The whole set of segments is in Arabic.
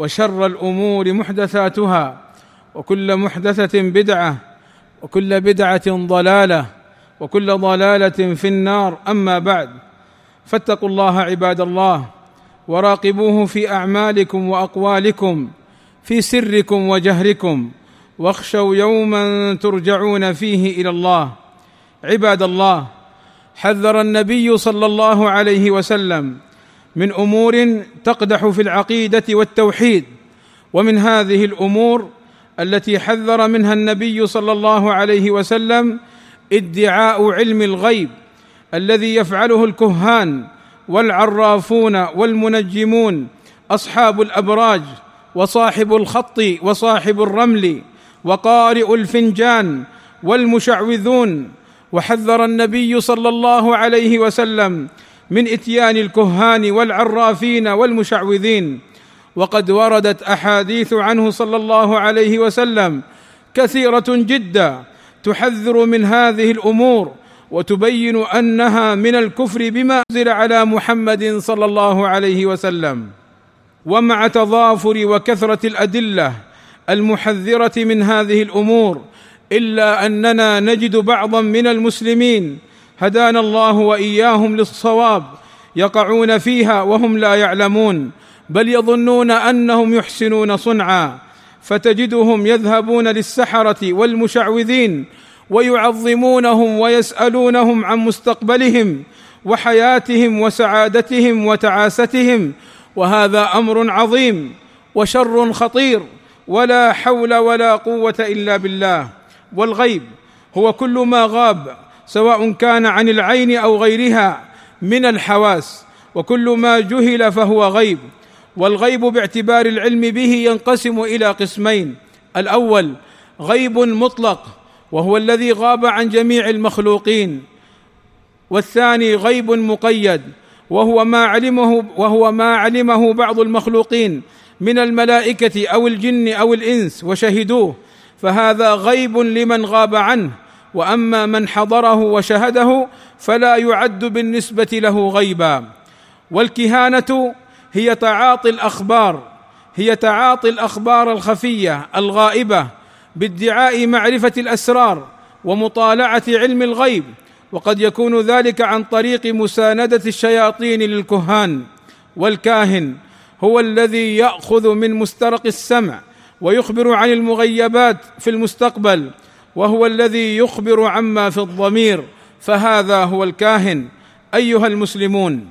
وشر الأمور محدثاتها وكل محدثة بدعة وكل بدعة ضلالة وكل ضلالة في النار. أما بعد فاتقوا الله عباد الله وراقبوه في أعمالكم وأقوالكم في سركم وجهركم واخشوا يوما ترجعون فيه إلى الله. عباد الله حذر النبي صلى الله عليه وسلم من أمور تقدح في العقيدة والتوحيد ومن هذه الأمور التي حذر منها النبي صلى الله عليه وسلم ادعاء علم الغيب الذي يفعله الكهان والعرافون والمنجمون أصحاب الأبراج وصاحب الخط وصاحب الرمل وقارئ الفنجان والمشعوذون وحذر النبي صلى الله عليه وسلم من إتيان الكهان والعرافين والمشعوذين وقد وردت أحاديث عنه صلى الله عليه وسلم كثيرة جدا تحذر من هذه الأمور وتبين أنها من الكفر بما أنزل على محمد صلى الله عليه وسلم. ومع تضافر وكثرة الأدلة المحذرة من هذه الأمور إلا أننا نجد بعضا من المسلمين هدانا الله وإياهم للصواب يقعون فيها وهم لا يعلمون بل يظنون أنهم يحسنون صنعا فتجدهم يذهبون للسحرة والمشعوذين ويعظمونهم ويسألونهم عن مستقبلهم وحياتهم وسعادتهم وتعاستهم وهذا أمر عظيم وشر خطير ولا حول ولا قوة إلا بالله والغيب هو كل ما غاب سواء كان عن العين أو غيرها من الحواس وكل ما جهل فهو غيب والغيب باعتبار العلم به ينقسم إلى قسمين. الأول غيب مطلق وهو الذي غاب عن جميع المخلوقين. والثاني غيب مقيد وهو ما علمه وهو ما علمه بعض المخلوقين من الملائكة أو الجن أو الإنس وشهدوه. فهذا غيب لمن غاب عنه وأما من حضره وشهده فلا يعد بالنسبة له غيبا. والكهانة هي تعاطي الأخبار هي تعاطي الأخبار الخفية الغائبة بادعاء معرفة الأسرار ومطالعة علم الغيب. وقد يكون ذلك عن طريق مساندة الشياطين للكهان. والكاهن هو الذي يأخذ من مسترق السمع ويخبر عن المغيبات في المستقبل وهو الذي يخبر عما في الضمير فهذا هو الكاهن. أيها المسلمون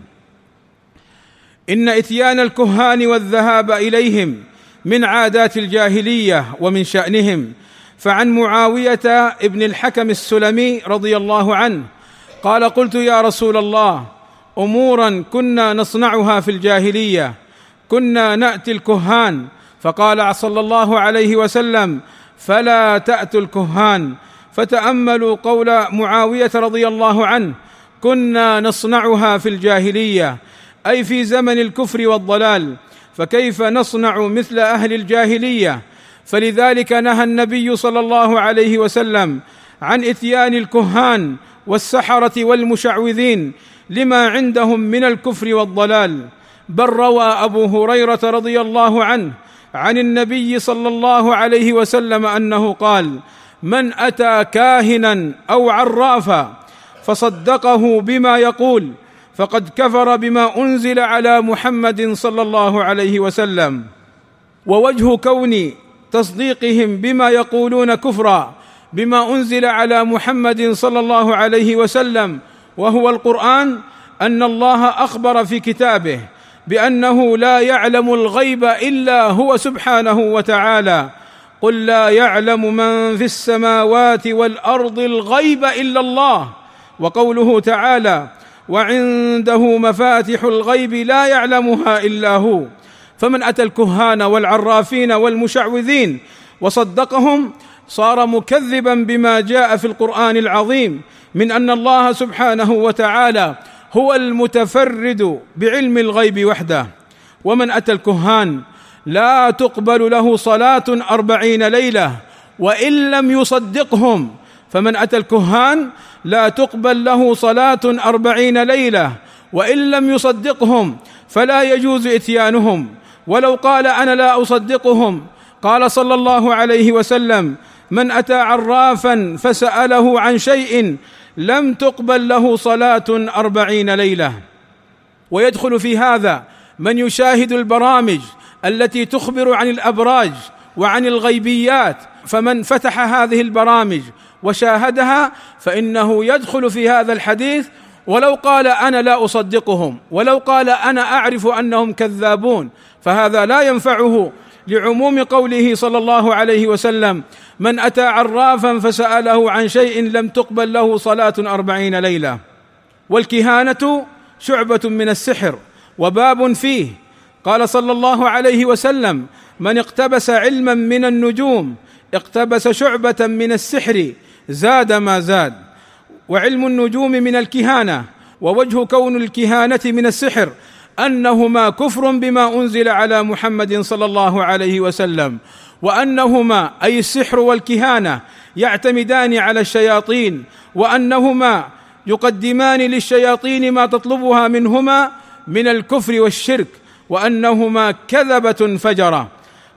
إن إتيان الكهان والذهاب إليهم من عادات الجاهلية ومن شأنهم فعن معاوية ابن الحكم السلمي رضي الله عنه قال قلت يا رسول الله أمورا كنا نصنعها في الجاهلية كنا نأتي الكهان. فقال صلى الله عليه وسلم فلا تأتوا الكهان فتأملوا قول معاوية رضي الله عنه كنا نصنعها في الجاهلية أي في زمن الكفر والضلال فكيف نصنع مثل أهل الجاهلية؟ فلذلك نهى النبي صلى الله عليه وسلم عن إتيان الكهان والسحرة والمشعوذين لما عندهم من الكفر والضلال. بل روى أبو هريرة رضي الله عنه عن النبي صلى الله عليه وسلم أنه قال من أتى كاهنا أو عرافا فصدقه بما يقول فقد كفر بما أنزل على محمد صلى الله عليه وسلم. ووجه كون تصديقهم بما يقولون كفرا بما أنزل على محمد صلى الله عليه وسلم وهو القرآن أن الله أخبر في كتابه بأنه لا يعلم الغيب إلا هو سبحانه وتعالى. قل لا يعلم من في السماوات والأرض الغيب إلا الله. وقوله تعالى وعنده مفاتح الغيب لا يعلمها إلا هو. فمن أتى الكهان والعرافين والمشعوذين وصدقهم صار مكذبا بما جاء في القرآن العظيم من أن الله سبحانه وتعالى هو المتفرد بعلم الغيب وحده. ومن أتى الكهان لا تقبل له صلاة أربعين ليلة وإن لم يصدقهم فمن أتى الكهان لا تقبل له صلاة أربعين ليلة وإن لم يصدقهم فلا يجوز إتيانهم. ولو قال أنا لا أصدقهم قال صلى الله عليه وسلم من أتى عرافا فسأله عن شيء لم تقبل له صلاة أربعين ليلة. ويدخل في هذا من يشاهد البرامج التي تخبر عن الأبراج وعن الغيبيات. فمن فتح هذه البرامج وشاهدها فإنه يدخل في هذا الحديث. ولو قال أنا لا أصدقهم ولو قال أنا أعرف أنهم كذابون فهذا لا ينفعه لعموم قوله صلى الله عليه وسلم. من أتى عرافا فسأله عن شيء لم تقبل له صلاة أربعين ليلة. والكهانة شعبة من السحر وباب فيه. قال صلى الله عليه وسلم من اقتبس علما من النجوم اقتبس شعبة من السحر زاد ما زاد. وعلم النجوم من الكهانة ووجه كون الكهانة من السحر أنهما كفر بما أنزل على محمد صلى الله عليه وسلم. وأنهما أي السحر والكهانة يعتمدان على الشياطين وأنهما يقدمان للشياطين ما تطلبها منهما من الكفر والشرك وأنهما كذبة فجرة.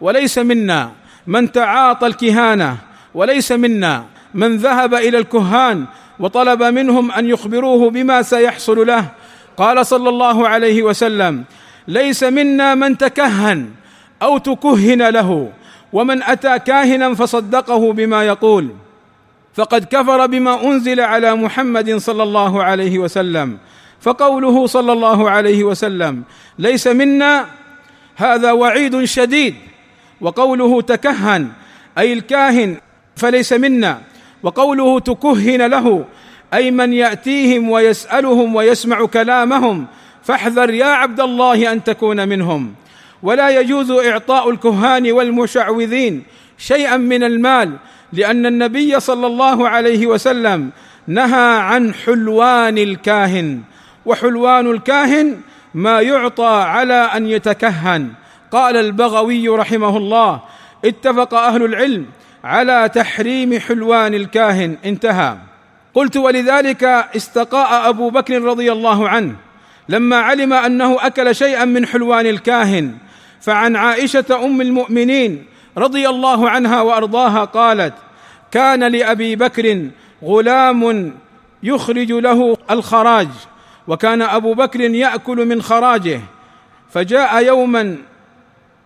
وليس منا من تعاطى الكهانة وليس منا من ذهب إلى الكهان وطلب منهم أن يخبروه بما سيحصل له. قال صلى الله عليه وسلم ليس منا من تكهن أو تكهن له ومن أتى كاهنا فصدقه بما يقول فقد كفر بما أنزل على محمد صلى الله عليه وسلم فقوله صلى الله عليه وسلم ليس منا هذا وعيد شديد وقوله تكهن أي الكاهن فليس منا وقوله تكهن له أي من يأتيهم ويسألهم ويسمع كلامهم فاحذر يا عبد الله أن تكون منهم. ولا يجوز إعطاء الكهان والمشعوذين شيئا من المال لأن النبي صلى الله عليه وسلم نهى عن حلوان الكاهن. وحلوان الكاهن ما يعطى على أن يتكهن. قال البغوي رحمه الله اتفق أهل العلم على تحريم حلوان الكاهن. انتهى. قلت ولذلك استقاء أبو بكر رضي الله عنه لما علم أنه أكل شيئا من حلوان الكاهن. فعن عائشة أم المؤمنين رضي الله عنها وأرضاها قالت كان لأبي بكر غلام يخرج له الخراج وكان أبو بكر يأكل من خراجه فجاء يوما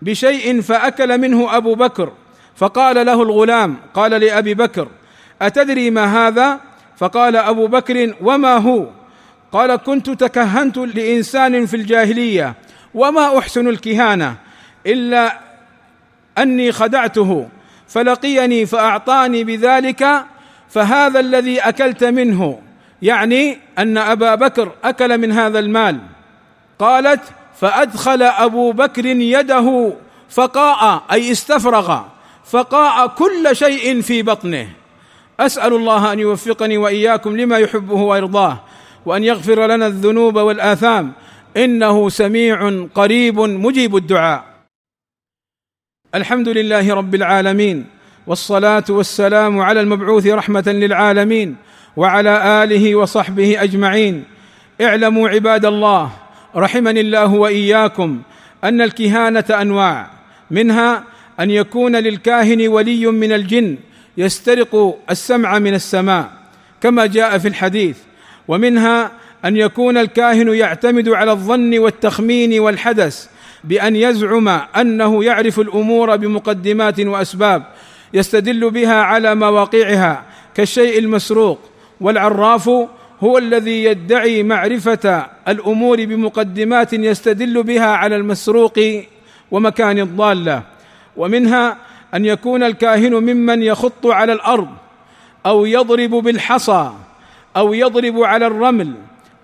بشيء فأكل منه أبو بكر فقال له الغلام قال لأبي بكر أتدري ما هذا؟ فقال أبو بكر وما هو؟ قال كنت تكهنت لإنسان في الجاهلية وما أحسن الكهانة؟ إلا أني خدعته فلقيني فأعطاني بذلك فهذا الذي أكلت منه يعني أن أبا بكر أكل من هذا المال. قالت فأدخل أبو بكر يده فقاء أي استفرغ فقاء كل شيء في بطنه. أسأل الله أن يوفقني وإياكم لما يحبه ويرضاه وأن يغفر لنا الذنوب والآثام. إنه سميع قريب مجيب الدعاء. الحمد لله رب العالمين والصلاة والسلام على المبعوث رحمة للعالمين وعلى آله وصحبه أجمعين. اعلموا عباد الله رحمني الله وإياكم أن الكهانة أنواع منها أن يكون للكاهن ولي من الجن يسترق السمع من السماء كما جاء في الحديث ومنها أن يكون الكاهن يعتمد على الظن والتخمين والحدث بأن يزعم أنه يعرف الأمور بمقدمات وأسباب يستدل بها على مواقعها كالشيء المسروق والعراف هو الذي يدعي معرفة الأمور بمقدمات يستدل بها على المسروق ومكان الضالة ومنها أن يكون الكاهن ممن يخط على الأرض أو يضرب بالحصى أو يضرب على الرمل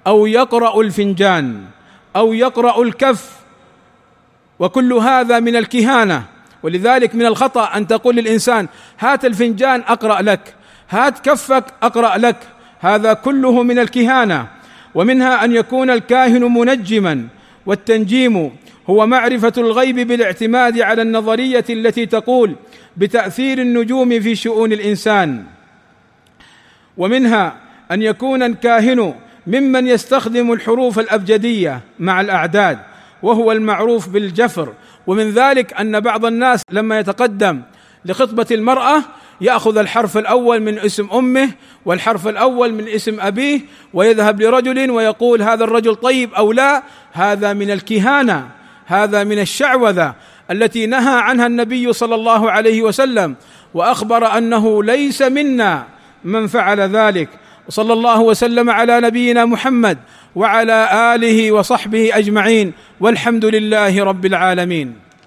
أو يقرأ الفنجان أو يقرأ الكف وكل هذا من الكهانة. ولذلك من الخطأ أن تقول للإنسان هات الفنجان أقرأ لك هات كفك أقرأ لك. هذا كله من الكهانة. ومنها أن يكون الكاهن منجما. والتنجيم هو معرفة الغيب بالاعتماد على النظرية التي تقول بتأثير النجوم في شؤون الإنسان. ومنها أن يكون الكاهن ممن يستخدم الحروف الأبجدية مع الأعداد. وهو المعروف بالجفر. ومن ذلك أن بعض الناس لما يتقدم لخطبة المرأة يأخذ الحرف الأول من اسم أمه والحرف الأول من اسم أبيه ويذهب لرجل ويقول هذا الرجل طيب أو لا هذا من الكهانة هذا من الشعوذة التي نهى عنها النبي صلى الله عليه وسلم وأخبر أنه ليس منا من فعل ذلك. وصلى الله وسلم على نبينا محمد وعلى آله وصحبه أجمعين والحمد لله رب العالمين.